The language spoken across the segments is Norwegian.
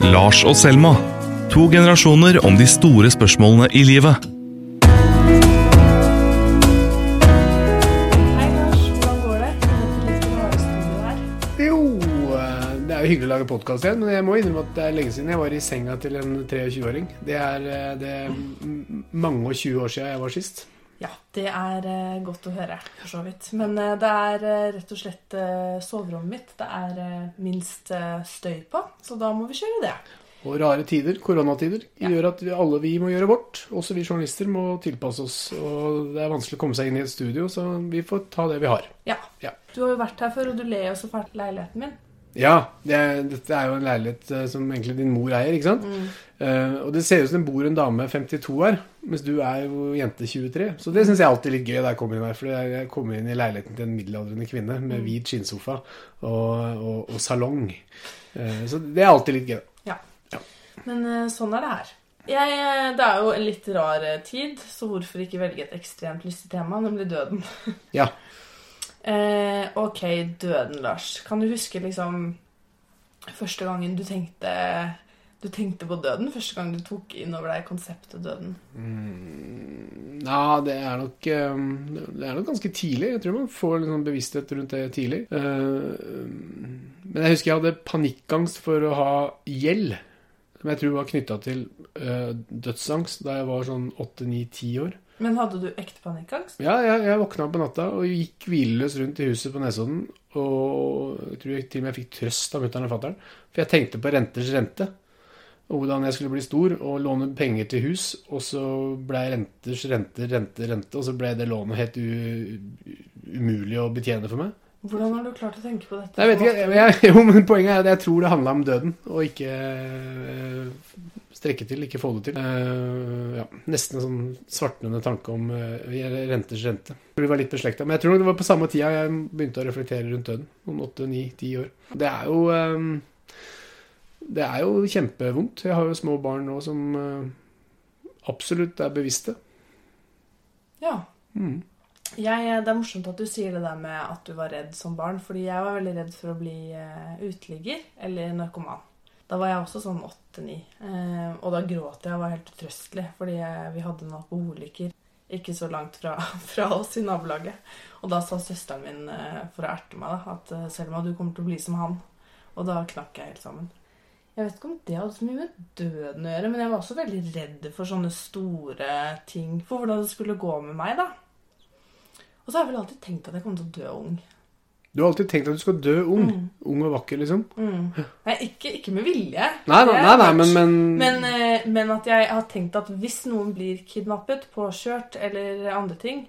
Lars og Selma. To generasjoner om de store spørsmålene i livet. Hei Lars, hvordan går det? Jo, eh, det er jo hyggelig å lage podkast igjen, men jeg må innrømme at det er lenge siden jeg var i senga til en 23-åring. Det eh, det er mange og 20 år siden jeg var sist. Det er eh, godt å høre, for så vidt. Men eh, det er eh, rett og slett soverommet mitt. Det er minst støy på, så da må vi kjøre det. Og rare tider, koronatider, Ja. gjør at vi, alle vi må gjøre vårt. Også vi journalister må tilpasse oss. Og det er vanskelig å komme seg inn i et studio, så vi får ta det vi har. Ja. Ja. Du har jo vært her før, og du ler jo så fælt leiligheten min. Ja, det er, dette er jo en leilighet eh, som egentlig din mor eier, ikke sant? Eh, og det ser ut som det bor en dame 52 her, mens du er jo jente 23. Så det syns jeg alltid er litt gøy da jeg kommer inn her. For jeg kommer inn i leiligheten til en middelaldrende kvinne med hvit skinnsofa og, og, og salong. Uh, så det er alltid litt gøy. Ja. Ja. Men uh, sånn er det her. Jeg, det er jo en litt rar tid, så hvorfor ikke velge et ekstremt lystig tema, nemlig døden. Ja. Eh, ok, døden, Lars. Kan du huske liksom første gangen du tenkte du tenkte på døden? Første gang du tok inn over deg konseptet døden? Ja, det er nok eh, Det er nok ganske tidlig. Jeg tror man får litt sånn bevissthet rundt det tidlig. Eh, Men jeg husker jeg hadde panikkangst for å ha gjeld. Som jeg tror var knytta til uh, dødsangst da jeg var sånn 8-9-10 år. Men hadde du ekte panikkangst? Ja, jeg, jeg våkna på natta og gikk hvileløs rundt i huset på Nesodden. Og jeg tror jeg til og med jeg fikk trøst av mutter'n og fatter'n. For jeg tenkte på renters rente. Og hvordan jeg skulle bli stor og låne penger til hus. Og så ble renters rente, rente, rente. Og så ble det lånet helt umulig å betjene for meg. Hvordan har du klart å tenke på dette? Jeg vet ikke, jeg, jo, men Poenget er at jeg tror det handla om døden, og ikke øh, strekke til, ikke få det til. Uh, ja, nesten en sånn svartnende tanke om eh, renters rente. Vi var litt beslekta. Men jeg tror nok det var på samme tida jeg begynte å reflektere rundt døden. Om åtte, ni, ti år. Det er jo eh, Det er jo kjempevondt. Jeg har jo små barn nå som eh, absolutt er bevisste. Ja. Mm. Jeg, det er morsomt at du sier det der med at du var redd som barn, fordi jeg var veldig redd for å bli eh, uteligger eller narkoman. Da var jeg også sånn åtte-ni, eh, og da gråt jeg og var helt utrøstelig, fordi vi hadde en alkoholiker ikke så langt fra, fra oss i nabolaget. Og da sa søsteren min, eh, for å erte meg, da, at eh, Selma, du kommer til å bli som han. Og da knakk jeg helt sammen. Jeg vet ikke om det hadde så mye med døden å gjøre, men jeg var også veldig redd for sånne store ting. For hvordan det skulle gå med meg, da. Og så har jeg vel alltid tenkt at jeg kommer til å dø ung. Du har alltid tenkt at du skal dø ung. Mm. Ung og vakker, liksom. Nei, ikke, ikke med vilje. Nei, nei, nei, nei men, men, Men, eh, men at jeg har tenkt at hvis noen blir kidnappet, påkjørt eller andre ting,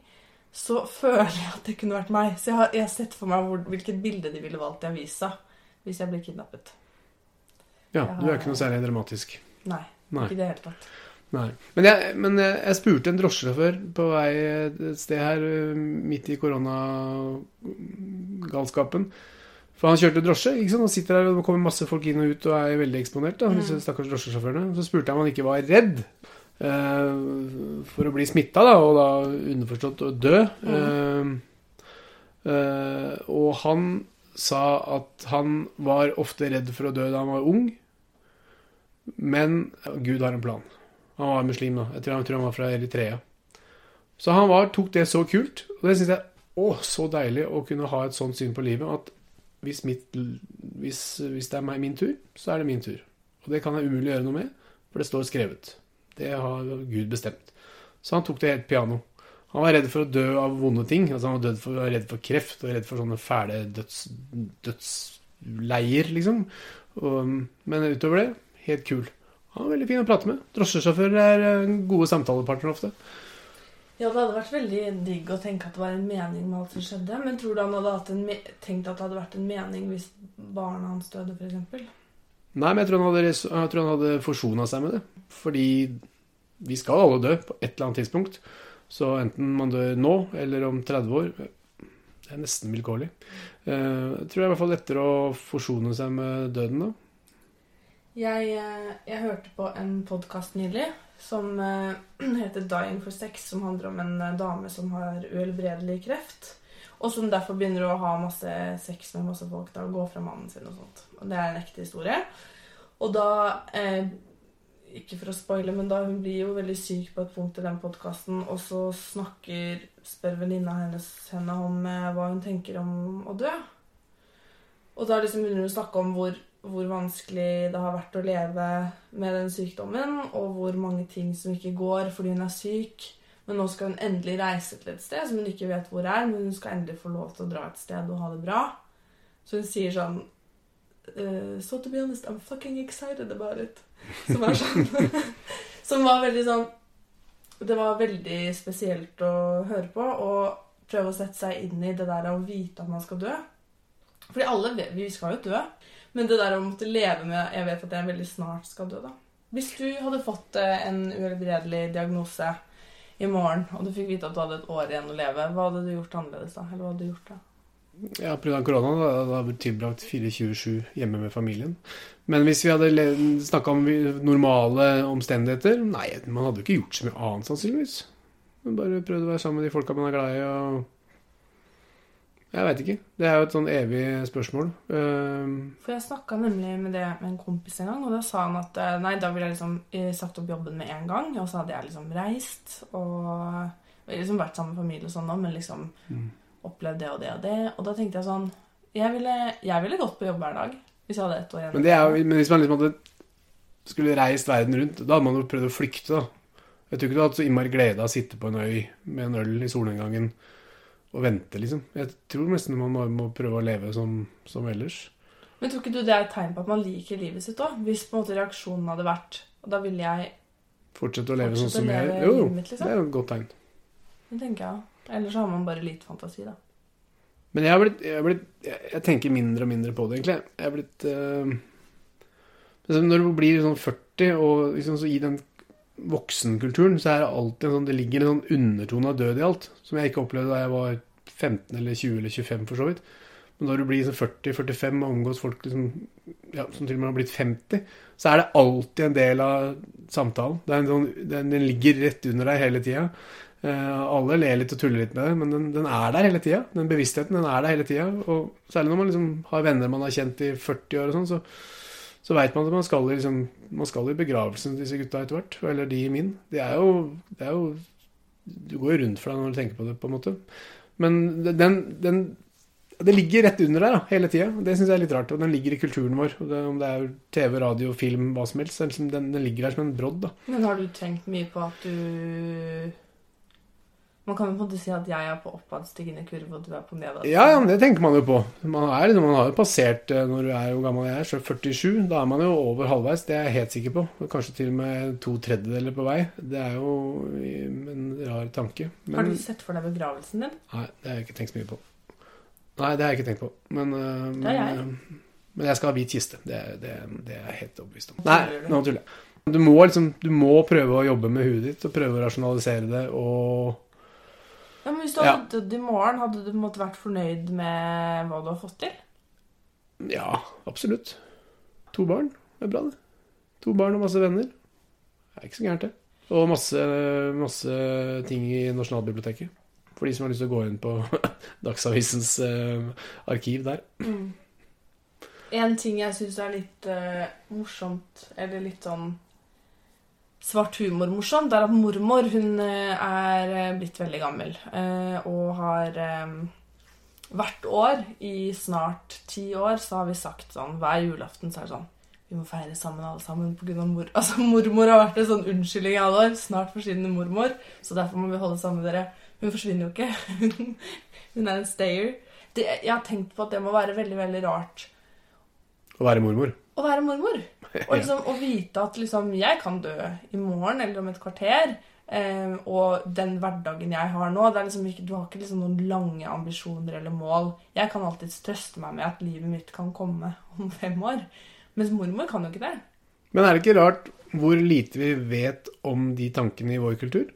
så føler jeg at det kunne vært meg. Så jeg har, jeg har sett for meg hvor, hvilket bilde de ville valgt i avisa hvis jeg blir kidnappet. Ja, har... du er ikke noe særlig dramatisk. Nei, Nei. ikke i det hele tatt. Nei. Men, jeg, men jeg, jeg spurte en drosjesjåfør på vei et sted her øh, midt i koronagalskapen. For han kjørte drosje, ikke sant? og sitter der og det kommer masse folk inn og ut og er veldig eksponert. da, disse stakkars drosjesjåførene. Så spurte jeg om han ikke var redd eh, for å bli smitta, da, og da underforstått å dø. Eh, eh, og han sa at han var ofte redd for å dø da han var ung, men Gud har en plan. Han var muslim, da. Jeg tror, jeg tror han var fra Eritrea. Så han var, tok det så kult. Og det syns jeg Å, så deilig å kunne ha et sånt syn på livet. At hvis, mitt, hvis, hvis det er meg, min tur, så er det min tur. Og det kan jeg umulig gjøre noe med, for det står skrevet. Det har Gud bestemt. Så han tok det helt piano. Han var redd for å dø av vonde ting. Altså Han var for, redd for kreft og redd for sånne fæle døds, dødsleier, liksom. Og, men utover det, helt kul. Han var veldig fin å prate med. Drosjesjåfører er eh, gode samtalepartnere ofte. Ja, det hadde vært veldig digg å tenke at det var en mening med alt som skjedde. Men tror du han hadde tenkt at det hadde vært en mening hvis barna hans døde, f.eks.? Nei, men jeg tror han hadde, tror han hadde forsona seg med det. Fordi vi skal alle dø på et eller annet tidspunkt. Så enten man dør nå eller om 30 år Det er nesten vilkårlig. Eh, Jeg tror det er i hvert fall lettere å forsone seg med døden da. Jeg, eh, jeg hørte på en podkast nylig som eh, heter 'Dying for sex', som handler om en eh, dame som har uhelbredelig kreft. Og som derfor begynner å ha masse sex med masse folk da, og gå fra mannen sin og sånt. Og det er en ekte historie. Og da eh, Ikke for å spoile, men da hun blir jo veldig syk på et punkt i den podkasten, og så snakker spør venninna hennes henne om eh, hva hun tenker om å dø. Og da liksom begynner hun å snakke om hvor, hvor vanskelig det har vært å leve med den sykdommen, og hvor mange ting som ikke går fordi hun er syk. Men nå skal hun endelig reise til et sted som hun ikke vet hvor er, men hun skal endelig få lov til å dra et sted og ha det bra. Så hun sier sånn eh, So to be honest, I'm fucking excited about it. Som sånn Som var veldig sånn Det var veldig spesielt å høre på og prøve å sette seg inn i det der å vite at man skal dø. Fordi alle vi skal jo dø. Men det der å måtte leve med Jeg vet at jeg veldig snart skal dø, da. Hvis du hadde fått eh, en uhelbredelig diagnose i morgen, og du fikk vite at du hadde et år igjen å leve, hva hadde du gjort annerledes da? Eller hva hadde du gjort da? Ja, pga. korona da, da har tilbrakt 24-7 hjemme med familien. Men hvis vi hadde snakka om normale omstendigheter Nei, man hadde jo ikke gjort så mye annet, sannsynligvis. Man bare prøvd å være sammen med de folka man er glad i, og Jeg veit ikke. Det er jo et sånn evig spørsmål. Uh, For jeg snakka nemlig med det med en kompis en gang, og da sa han at eh, nei, da ville jeg liksom eh, sagt opp jobben med en gang, og så hadde jeg liksom reist og liksom vært sammen med familie og sånn, men liksom Mm. opplevd det og det og det. Og da tenkte jeg sånn Jeg ville, jeg ville gått på jobb hver dag hvis jeg hadde ett år igjen. Men, det er jo, men hvis man liksom hadde skulle reist verden rundt, da hadde man jo prøvd å flykte, da. Jeg tror ikke du hadde hatt så innmari glede av å sitte på en øy med en øl i solnedgangen og vente, liksom. Jeg tror nesten man må, må prøve å leve som, som ellers. Men tror ikke du det er et tegn på at man liker livet sitt òg? Hvis på en måte reaksjonen hadde vært Og da ville jeg Fortsette å leve sånn som jeg er? Jo, mitt, liksom. det er jo et godt tegn. Det tenker jeg. Ellers har man bare lite fantasi, da. Men jeg har blitt, jeg, har blitt jeg, jeg tenker mindre og mindre på det, egentlig. Jeg har blitt øh, liksom Når du blir sånn 40, og liksom så i den voksenkulturen, så er det alltid sånn Det ligger en sånn undertone av død i alt, som jeg ikke opplevde da jeg var 15 eller 20 eller 25, for så vidt. Men når du blir sånn 40-45 og omgås folk liksom, ja, som til og med har blitt 50, så er det alltid en del av samtalen. Sånn, den, den ligger rett under deg hele tida. Eh, alle ler litt og tuller litt med det, men den, den er der hele tida. Den bevisstheten den er der hele tida. Særlig når man liksom har venner man har kjent i 40 år og sånn, så, så veit man at man skal, liksom, man skal i begravelsen til disse gutta etter hvert. Eller de i min. Det er jo, det er jo Du går jo rundt for deg når du tenker på det, på en måte. Men den, den det ligger rett under der da, hele tida. Det syns jeg er litt rart. Og den ligger i kulturen vår. Det, om det er TV, radio, film, hva som helst. Liksom, den, den ligger der som en brodd. da. Men har du tenkt mye på at du Man kan jo på en måte si at jeg er på oppadstigende kurve, og du er på nedadstigende. Ja, ja, men det tenker man jo på. Man, er, liksom, man har jo passert eh, når du er hvor gammel jeg er, så 47. Da er man jo over halvveis, det er jeg helt sikker på. Kanskje til og med to tredjedeler på vei. Det er jo en rar tanke. Har du sett for deg begravelsen din? nei, det har jeg ikke tenkt så mye på. Nei, det har jeg ikke tenkt på. Men, eh, jeg. men, eh, men jeg skal ha hvit kiste. Det, det, det er jeg helt overbevist om. Nei, du? nå tuller jeg. Du må, liksom, du må prøve å jobbe med huet ditt og prøve å rasjonalisere det og Ja, men Hvis du hadde dødd i morgen, hadde du måte vært fornøyd med hva du har fått til? Ja, absolutt. To barn er bra, det. To barn og masse venner. Det er ikke så gærent, det. Og masse, masse ting i Nasjonalbiblioteket. For de som har lyst til å gå inn på Dagsavisens eh, arkiv der. En ting jeg syns er litt eh, morsomt, eller litt sånn svart humor-morsomt, er at mormor hun eh, er eh, blitt veldig gammel. eh, og har Hvert år i snart ti år så har vi sagt sånn Hver julaften så er det sånn Vi må feire sammen alle sammen på grunn av mor. Altså Mormor har vært en sånn unnskyldning i alle år. Snart forsvinner mormor, så derfor må vi holde sammen med dere. Hun forsvinner jo ikke. hun er en stayer. Det, jeg har tenkt på at det må være veldig, veldig rart Å være mormor. Å være mormor. Og liksom å vite at liksom jeg kan dø i morgen eller om et kvarter. Um, og den hverdagen jeg har nå er liksom ikke, Du har ikke liksom noen lange ambisjoner eller mål. Jeg kan alltids trøste meg med at livet mitt kan komme om fem år. Mens mormor kan jo ikke det. Men er det ikke rart hvor lite vi vet om de tankene i vår kultur?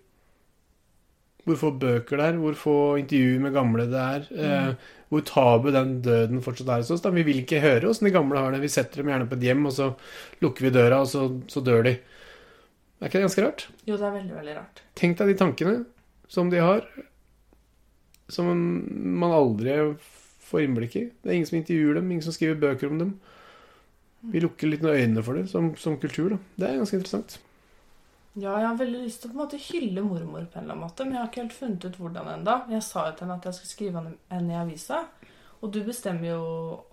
Hvor få bøker det er, hvor få intervjuer med gamle det er. Eh, hvor tabu den døden fortsatt er hos oss. Da. Vi vil ikke høre åssen de gamle har det. Vi setter dem gjerne på et hjem, og så lukker vi døra, og så, så dør de. Er ikke det ganske rart? Jo, det er veldig, veldig rart. Tenk deg de tankene som de har, som man aldri får innblikk i. Det er ingen som intervjuer dem, ingen som skriver bøker om dem. Vi lukker litt øynene for det som, som kultur. da. Det er ganske interessant. Ja, jeg har veldig lyst til å på en måte hylle mormor på en eller annen måte, men jeg har ikke helt funnet ut hvordan ennå. Jeg sa jo til henne at jeg skulle skrive henne i avisa. Og du bestemmer jo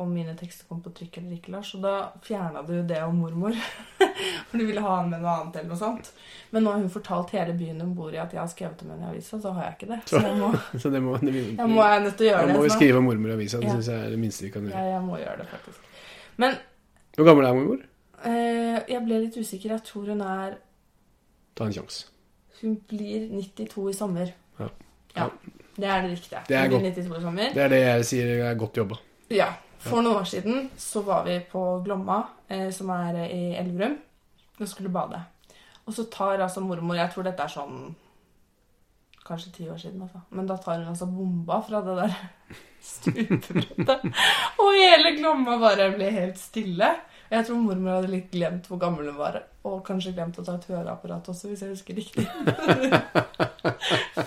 om mine tekster kommer på trykk eller ikke, Lars. Og da fjerna du jo det om mormor. For du ville ha henne med noe annet eller noe sånt. Men nå har hun fortalt hele byen hun bor i at jeg har skrevet om henne i avisa, så har jeg ikke det. Så jeg må, Så det må, det, jeg må jeg nødt til å gjøre det. må vi skrive om mormor i avisa. Det Ja. synes jeg er det minste vi kan gjøre. Ja, jeg må gjøre det, faktisk. Men Hvor gammel er mormor? eh, jeg ble litt usikker. Jeg tror hun er Ta en sjanse. Hun blir 92 i sommer. Ja. Ja, Det er det riktige. Det er hun blir 92 i sommer. Det er det jeg sier er godt jobba. Ja. For noen år siden så var vi på Glomma, eh, som er eh, i Elverum, og skulle bade. Og så tar altså mormor Jeg tror dette er sånn Kanskje ti år siden, altså. Men da tar hun altså bomba fra det der stupebrettet. Og hele Glomma bare ble helt stille. Jeg tror mormor hadde litt glemt hvor gammel hun var, og kanskje glemt å ta et høreapparat også, hvis jeg husker riktig.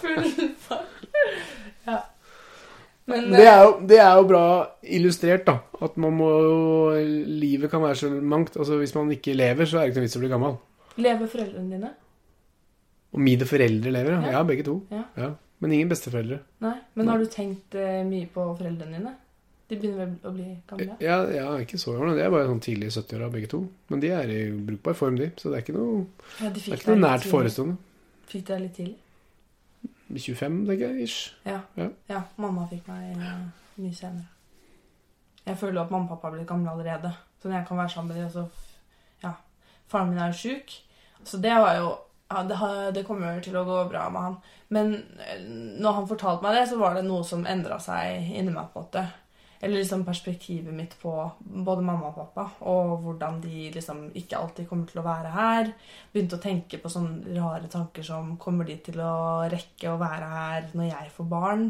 Full fart. Ja. Men Det er, jo, det er jo bra illustrert, da. At man må Livet kan være så mangt. Altså Hvis man ikke lever, så er det ikke noe vits å bli gammel. eh, lever foreldrene dine? Og mine foreldre lever, ja. Ja. Ja, begge to. Ja. Men ingen besteforeldre. Nei, Men har du tenkt eh, mye på foreldrene dine? De begynner vel å bli gamle? Ja, ja, ikke så gamle. De er bare sånn tidlig i 70-åra, begge to. Men de er i brukbar form, de. Så det er ikke noe, Ja, de er ikke noe nært tidlig. forestående. Fikk deg litt tidlig? 25, tenker jeg. ish. Ja. Ja. ja. Mamma fikk meg eh, mye senere. Jeg føler at mamma og pappa er blitt gamle allerede. Så når jeg kan være sammen med dem, så Ja. Faren min er jo sjuk, så det var jo ja, det, har, det kommer til å gå bra med han. Men eh, når han fortalte meg det, så var det noe som endra seg inni meg. på en måte. Eller liksom perspektivet mitt på både mamma og pappa, og hvordan de liksom ikke alltid kommer til å være her. Begynte å tenke på sånne rare tanker som kommer de til å rekke å være her når jeg får barn?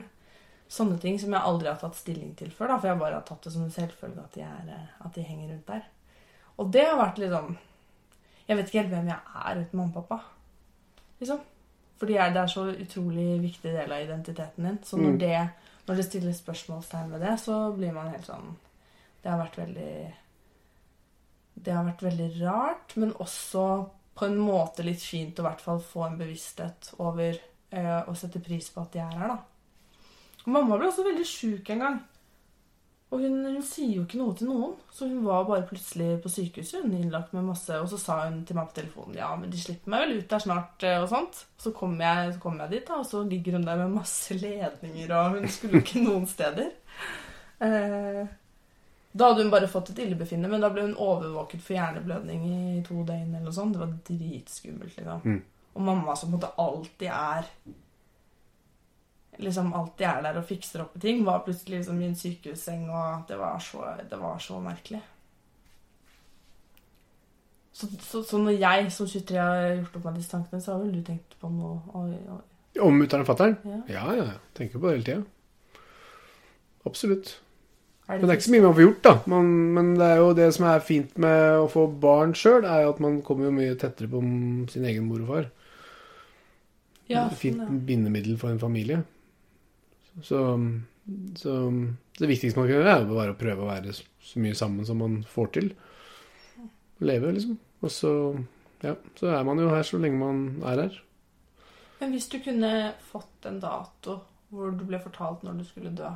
Sånne ting som jeg aldri har tatt stilling til før, da, for jeg bare har tatt det som en selvfølge at de, er, eh, at de henger rundt der. Og det har vært sånn Jeg vet ikke helt hvem jeg er uten mamma og pappa. Liksom. Fordi jeg, det er så utrolig viktig del av identiteten din. Så når, Mm. det, når det stilles spørsmålstegn ved det, så blir man helt sånn Det har vært veldig Det har vært veldig rart, men også på en måte litt fint å hvert fall få en bevissthet over eh, å sette pris på at de er her, da. Og mamma ble også veldig sjuk en gang. Og hun, hun sier jo ikke noe til noen. Så hun var bare plutselig på sykehuset, hun innlagt med masse Og så sa hun til meg på telefonen ja, men de slipper meg vel ut der snart, eh, og sånt. Så kom jeg, så kom jeg dit, da, og så ligger hun der med masse ledninger, og hun skulle ikke noen steder. Eh, da hadde hun bare fått et illebefinnende, men da ble hun overvåket for hjerneblødning i to døgn. eller noe sånt. Det var dritskummelt. liksom. Mm. Og mamma som på en måte alltid er liksom alltid er der og fikser opp i ting, var plutselig liksom i en sykehusseng, og det var så, det var så merkelig. Så, så, så når jeg som 23 har gjort opp meg disse tankene, så har vel du tenkt på noe oi, oi. Om mutter'n og fatter'n? Ja. Ja, ja. Tenker på det hele tida. Absolutt. Det Men det er ikke så mye man får gjort, da. Man, men det er jo det som er fint med å få barn sjøl, er jo at man kommer jo mye tettere på sin egen mor og far. ja, Fint sånn, ja. bindemiddel for en familie. Så, så det viktigste man kan gjøre, er bare å prøve å være så mye sammen som man får til. Leve, liksom. Og så, ja, så er man jo her så lenge man er her. Men hvis du kunne fått en dato hvor du ble fortalt når du skulle dø,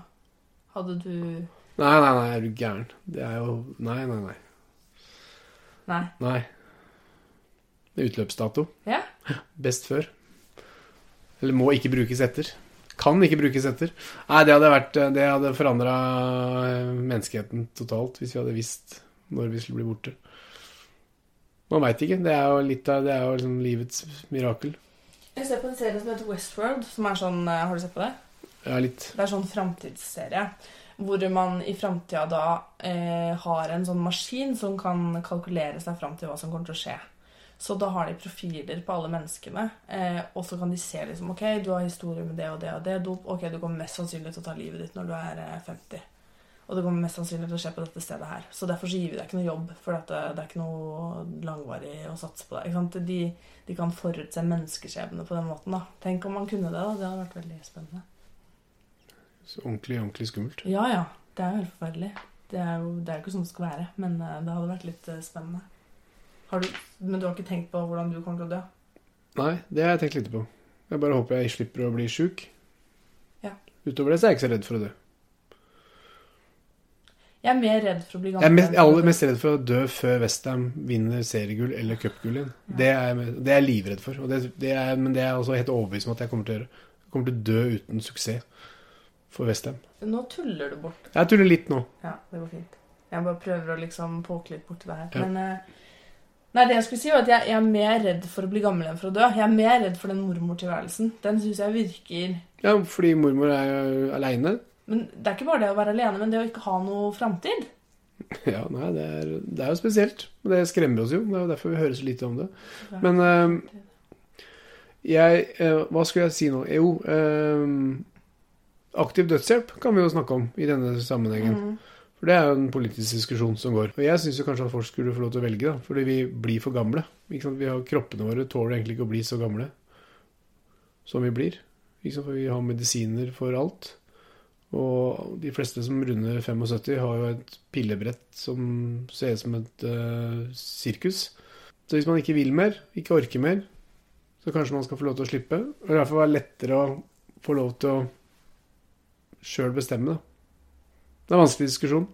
hadde du Nei, nei, nei, er du gæren? Det er jo Nei, nei, nei. Nei. Nei. Det er utløpsdato. Ja? Best før. Eller må ikke brukes etter. Kan ikke brukes etter. Nei, det hadde vært Det hadde forandra menneskeheten totalt hvis vi hadde visst når vi skulle bli borte. Man veit ikke. Det er jo litt av Det er jo liksom livets mirakel. Jeg ser på en serie som heter Westworld, som er sånn eh, Har du sett på det? Ja, litt. Det er sånn framtidsserie. Hvor man i framtida da eh, har en sånn maskin som kan kalkulere seg fram til hva som kommer til å skje. Så da har de profiler på alle menneskene, eh, og så kan de se liksom Ok, du har historie med det og det og det. Du, ok, du kommer mest sannsynlig til å ta livet ditt når du er eh, 50. Og det kommer mest sannsynlig til å skje på dette stedet her. Så derfor så gir vi deg ikke noe jobb, for det, det er ikke noe langvarig å satse på deg. De, de kan forutse menneskeskjebne på den måten. da. Tenk om man kunne det. da. Det hadde vært veldig spennende. Så ordentlig, ordentlig skummelt. Ja, ja. Det er jo helt forferdelig. Det er jo det er jo ikke sånn det skal være, men eh, det hadde vært litt eh, spennende. Har du, men du har ikke tenkt på hvordan du kommer til å dø? Nei, det har jeg tenkt litt på. Jeg bare håper jeg slipper å bli sjuk. Ja. Utover det så er jeg ikke så redd for å dø. Jeg er mer redd for å bli gammel. Jeg er mest, jeg er aller mest redd for å dø før Westham vinner seriegull eller cupgull igjen. Det, er det er jeg livredd for. Det, det er, men det er jeg også helt overbevist om at jeg kommer til å gjøre. Jeg kommer til å dø uten suksess for Westham. Nå tuller du bort. Jeg tuller litt nå. Ja, det går fint. Jeg bare prøver å liksom poke litt borti det her. Ja. Men eh, Nei, det jeg skulle si var at jeg, jeg er mer redd for å bli gammel enn for å dø. Jeg er mer redd for den mormortilværelsen. Den syns jeg virker Ja, fordi mormor er jo aleine. Men det er ikke bare det å være alene, men det å ikke ha noe framtid. Ja, nei, det er, det er jo spesielt. Det skremmer oss jo. Det er jo derfor vi hører så lite om det. Men øh, jeg øh, Hva skulle jeg si nå? Jo, øh, aktiv dødshjelp kan vi jo snakke om i denne sammenhengen. Mm. For det er jo en politisk diskusjon som går. Og jeg syns kanskje at folk skulle få lov til å velge, da. Fordi vi blir for gamle. Vi har, kroppene våre tåler egentlig ikke å bli så gamle som vi blir. For vi har medisiner for alt. Og de fleste som runder 75, har jo et pillebrett som ser ut som et uh, sirkus. Så hvis man ikke vil mer, ikke orker mer, så kanskje man skal få lov til å slippe. Og i hvert fall være lettere å få lov til å sjøl bestemme, da. Det er en vanskelig diskusjon.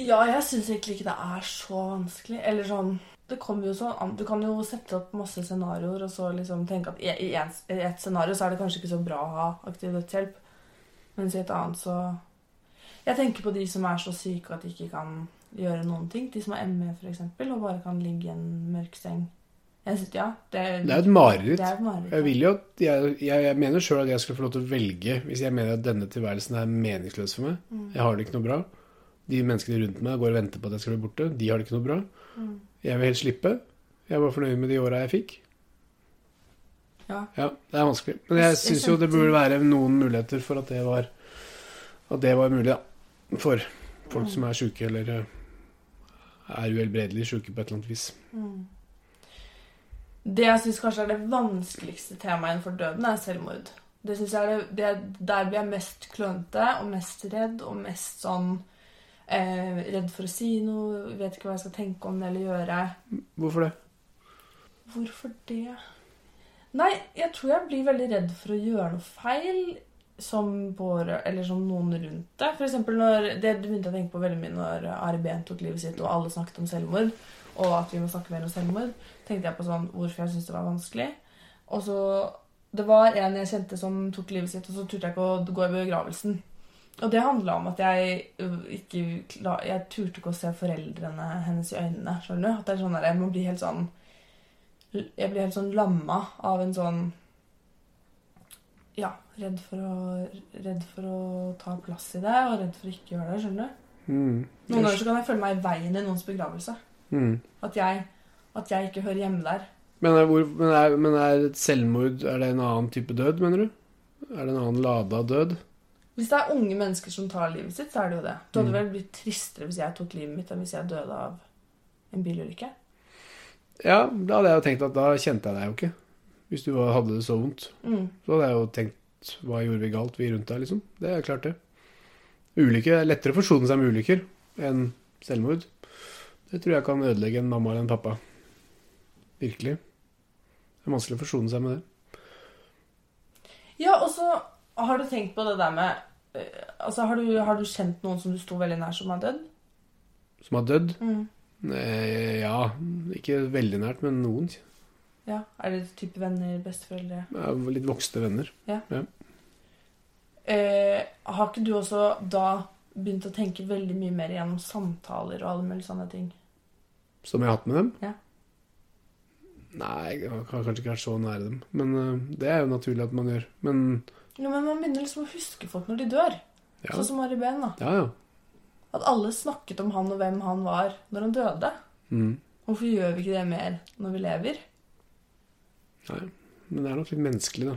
Ja, jeg syns egentlig ikke det er så vanskelig. Eller sånn Det kommer jo sånn Du kan jo sette opp masse scenarioer og så liksom tenke at i, ett et scenario så er det kanskje ikke så bra å ha aktiv dødshjelp, mens i et annet så Jeg tenker på de som er så syke at de ikke kan gjøre noen ting. De som har ME, f.eks., og bare kan ligge i en mørk seng. Jeg synes, ja, det, er et mareritt. Det er et mareritt. Jeg vil jo jeg, jeg, jeg mener sjøl at jeg skulle få lov til å velge hvis jeg mener at denne tilværelsen er meningsløs for meg. Mm. Jeg har det ikke noe bra. De menneskene rundt meg går og venter på at jeg skal bli borte. De har det ikke noe bra. Mm. Jeg vil helst slippe. Jeg var fornøyd med de åra jeg fikk. Ja. Ja, det er vanskelig. Men jeg Jeg syns jo det burde være noen muligheter for at det var At det var mulig, da. For folk Mm. som er sjuke, eller eh, er uhelbredelig sjuke på et eller annet vis. Mm. Det jeg syns kanskje er det vanskeligste temaet innenfor døden, er selvmord. Det synes jeg er det, det, Der blir jeg mest klønete og mest redd og mest sånn eh, Redd for å si noe, vet ikke hva jeg skal tenke om det eller gjøre. Hvorfor det? Hvorfor det? Nei, jeg tror jeg blir veldig redd for å gjøre noe feil som pårø- eller som noen rundt deg. For når, det begynte jeg å tenke på veldig mye når Ari Behn tok livet sitt, og alle snakket om selvmord, og at vi må snakke mer om selvmord. tenkte jeg på sånn, hvorfor jeg syntes det var vanskelig. Og så Det var en jeg kjente som tok livet sitt, og så turte jeg ikke å gå i begravelsen. Og det handla om at jeg ikke Jeg turte ikke å se foreldrene hennes i øynene. skjønner du? At det er sånn der, Jeg må bli helt sånn Jeg blir helt sånn lamma av en sånn Ja, redd for å, redd for å ta plass i det, og redd for å ikke gjøre det. skjønner du? Mm. Noen ganger så kan jeg føle meg i veien i noens begravelse. Mm. At jeg, at jeg ikke hører hjemme der. Men, er, hvor, men, er, men er selvmord Er det en annen type død, mener du? Er det en annen lada død? Hvis det er unge mennesker som tar livet sitt, så er det jo det. Du hadde Mm. vel blitt tristere hvis jeg tok livet mitt enn hvis jeg døde av en bilulykke? Ja, da hadde jeg jo tenkt at da kjente jeg deg jo ikke. Hvis du hadde det så vondt. Mm. Så hadde jeg jo tenkt hva gjorde vi galt, vi rundt deg, liksom. Det er klart, det. Ulykke er lettere å forsone seg med ulykker enn selvmord. Det tror jeg kan ødelegge en mamma eller en pappa. Virkelig. Det er vanskelig å forsone seg med det. Ja, og så har du tenkt på det der med øh, Altså, har du, har du kjent noen som du sto veldig nær, som har dødd? Som har dødd? Mm. Eh, ja, ikke veldig nært, men noen. Ja, Er det type venner, besteforeldre? Ja, litt voksne venner. Eh, har ikke du også da begynt å tenke veldig mye mer gjennom samtaler og alle mulige sånne ting? Som jeg har hatt med dem? Ja. Nei, jeg har kanskje ikke vært så nære dem. Men uh, det er jo naturlig at man gjør. Men Jo, men man begynner liksom å huske folk når de dør. ja, Sånn som Ari Behn, da. ja. ja. At alle snakket om han og hvem han var når han døde. Mm. Hvorfor gjør vi ikke det mer når vi lever? Nei. Men det er nok litt menneskelig, da.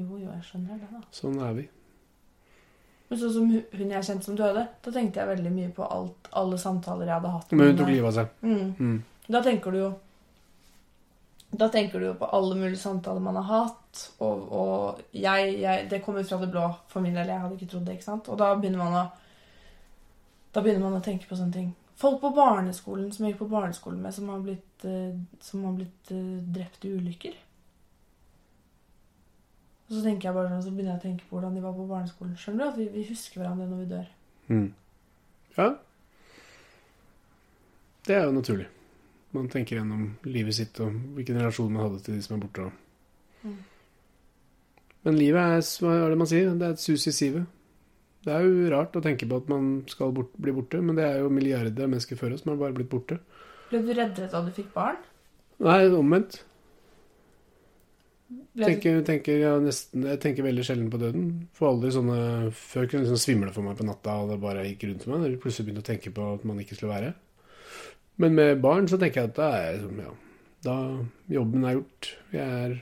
Jo, jo, jeg skjønner det, da. Sånn er vi. Men sånn som hu- hun jeg kjente som døde, da tenkte jeg veldig mye på alt, alle samtaler jeg hadde hatt. Men hun henne. tok livet av seg. Mm. Mm. Da tenker du jo Da tenker du jo på alle mulige samtaler man har hatt, og, og jeg, jeg Det kommer fra det blå for min del, jeg hadde ikke trodd det, ikke sant? Og da begynner man å Da begynner man å tenke på sånne ting. Folk på barneskolen som jeg gikk på barneskolen med, som har blitt, eh, som har blitt eh, drept i ulykker. Og så tenker jeg bare sånn, så begynner jeg å tenke på hvordan de var på barneskolen. Skjønner du at vi, vi husker hverandre når vi dør? Mm. Ja. Det er jo naturlig. Man tenker gjennom livet sitt og hvilken relasjon man hadde til de som er borte. Mm. Men livet er, hva er det man sier? Det er et sus i sivet. Det er jo rart å tenke på at man skal bort, bli borte, men det er jo milliarder av mennesker før oss som har bare blitt borte. Ble du reddere da du fikk barn? Nei, omvendt. Tenker, tenker, ja, nesten, jeg tenker veldig sjelden på døden. For aldri sånne Før kunne liksom svimle for meg på natta, og det bare gikk rundt meg. Eller plutselig begynte å tenke på at man ikke skulle være. Men med barn så tenker jeg at da er sånn, ja Da jobben er gjort. Jeg er,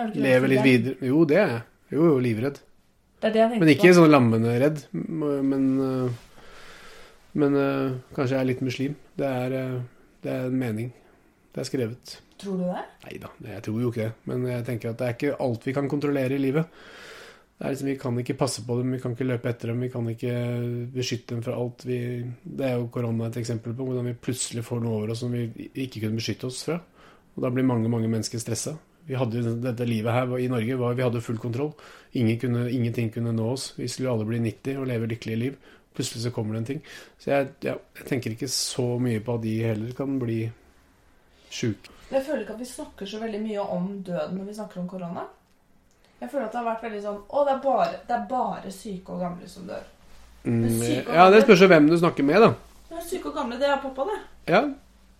er lever litt videre. Jo, det er jeg. Jo, jo, livredd. Det det Men ikke på. sånn lammende redd. Men, men øh, kanskje jeg er litt muslim. Det er, øh, det er en mening. Det er skrevet. Tror du det? Nei da, jeg tror jo ikke det. Men jeg tenker at det er ikke alt vi kan kontrollere i livet. Liksom, Vi kan ikke passe på dem, vi kan ikke løpe etter dem, vi kan ikke beskytte dem fra alt. Vi, det er jo korona et eksempel på hvordan vi plutselig får noe over oss som vi ikke kunne beskytte oss fra. Og da blir mange mange mennesker stressa. Vi hadde jo dette livet her i Norge, vi hadde full kontroll. Ingen kunne, ingenting kunne nå oss. Vi skulle alle bli 90 og leve lykkelige liv. Plutselig så kommer det en ting. Så jeg, ja, jeg tenker ikke så mye på at de heller kan bli sjuke. Jeg føler ikke at vi snakker så veldig mye om døden når vi snakker om korona. Jeg føler at det har vært veldig sånn Å, det er bare, det er bare syke og gamle som dør. Mm, Men ja, det spørs jo hvem du snakker med, da. Syke og gamle, det er pappa, det. Ja.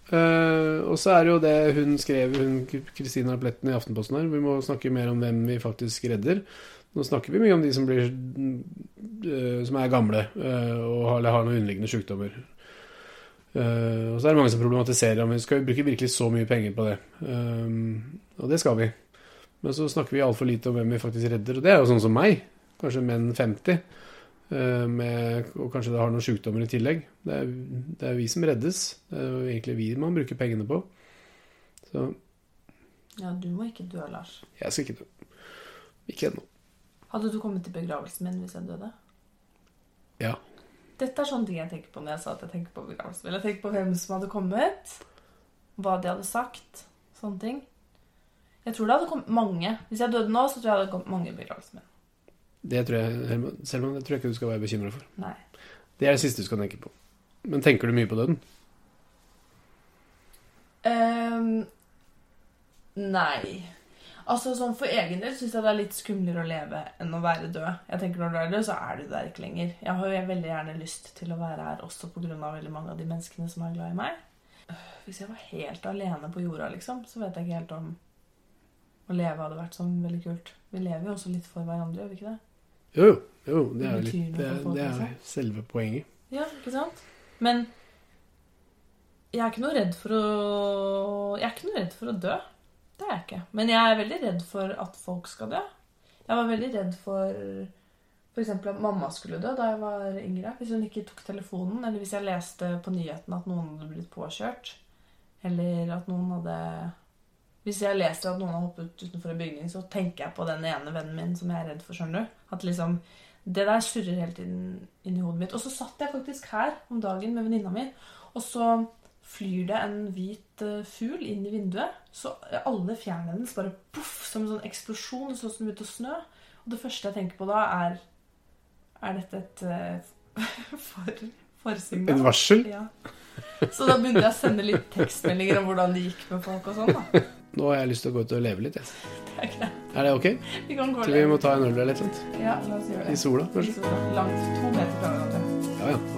Uh, og så er det jo det hun skrev, hun Kristina Pletten i Aftenposten her. Vi må snakke mer om hvem vi faktisk redder. Nå snakker vi mye om de som, blir, uh, som er gamle uh, og har, har noen underliggende sykdommer. Eh, og så er det mange som problematiserer om vi skal bruke virkelig så mye penger på det. Eh, og det skal vi. Men så snakker vi altfor lite om hvem vi faktisk redder. Og det er jo sånn som meg. Kanskje menn 50. Uh, med, og kanskje det har noen sykdommer i tillegg. Det er, det er vi som reddes. Det er jo egentlig vi man bruker pengene på. Så Ja, du må ikke dø, Lars. jeg skal ikke dø. Ikke ennå. Hadde du kommet til begravelsen min hvis jeg døde? Ja. Dette er sånne ting jeg tenker på når jeg sa at jeg tenker på begravelse. Jeg tenker på hvem som hadde kommet, hva de hadde sagt, sånne ting. Jeg tror det hadde kommet mange. Hvis jeg døde nå, så tror jeg det hadde kommet mange i begravelsen min. Det tror jeg, Herman, Selman, det tror jeg ikke du skal være bekymra for. Nei. Det er det siste du skal tenke på. Men tenker du mye på døden? Um, nei. Altså sånn For egen del syns jeg det er litt skumlere å leve enn å være død. Jeg tenker Når du er død, så er du der ikke lenger. Jeg har jo veldig gjerne lyst til å være her også pga. veldig mange av de menneskene som er glad i meg. Øh, Hvis jeg var helt alene på jorda, liksom, så vet jeg ikke helt om å leve hadde vært sånn veldig kult. Vi lever jo også litt for hverandre, gjør vi ikke det? Jo, jo. det er jo litt Det, det er selve poenget. Ja, ikke sant? Men jeg er ikke noe redd for å Jeg er ikke noe redd for å dø. Det er jeg ikke. Men jeg er veldig redd for at folk skal dø. Jeg var veldig redd for f.eks. at mamma skulle dø da jeg var yngre. Hvis hun ikke tok telefonen, eller hvis jeg leste på nyhetene at noen hadde blitt påkjørt. Eller at noen hadde Hvis jeg leser at noen har hoppet utenfor en bygning, så tenker jeg på den ene vennen min som jeg er redd for, skjønner du. At liksom Det der surrer hele tiden inni hodet mitt. Og så satt jeg faktisk her om dagen med venninna mi, og så flyr det en hvit eh, fugl inn i vinduet. Så alle fjærene hennes bare poff, som en sånn eksplosjon, sånn som ute og snø. Og det første jeg tenker på da, er Er dette et uh, for, forsignal? Et varsel? Ja. Så da begynte jeg å sende litt tekstmeldinger om hvordan det gikk med folk og sånn. da. Nå har jeg lyst til å gå ut og leve litt. Jeg. Det er greit. Er det ok? Vi kan gå Til vi må ta en øl eller noe sånt? Ja, la oss gjøre I sola, kanskje? Så Langt. To meter fra hverandre. Ja, ja.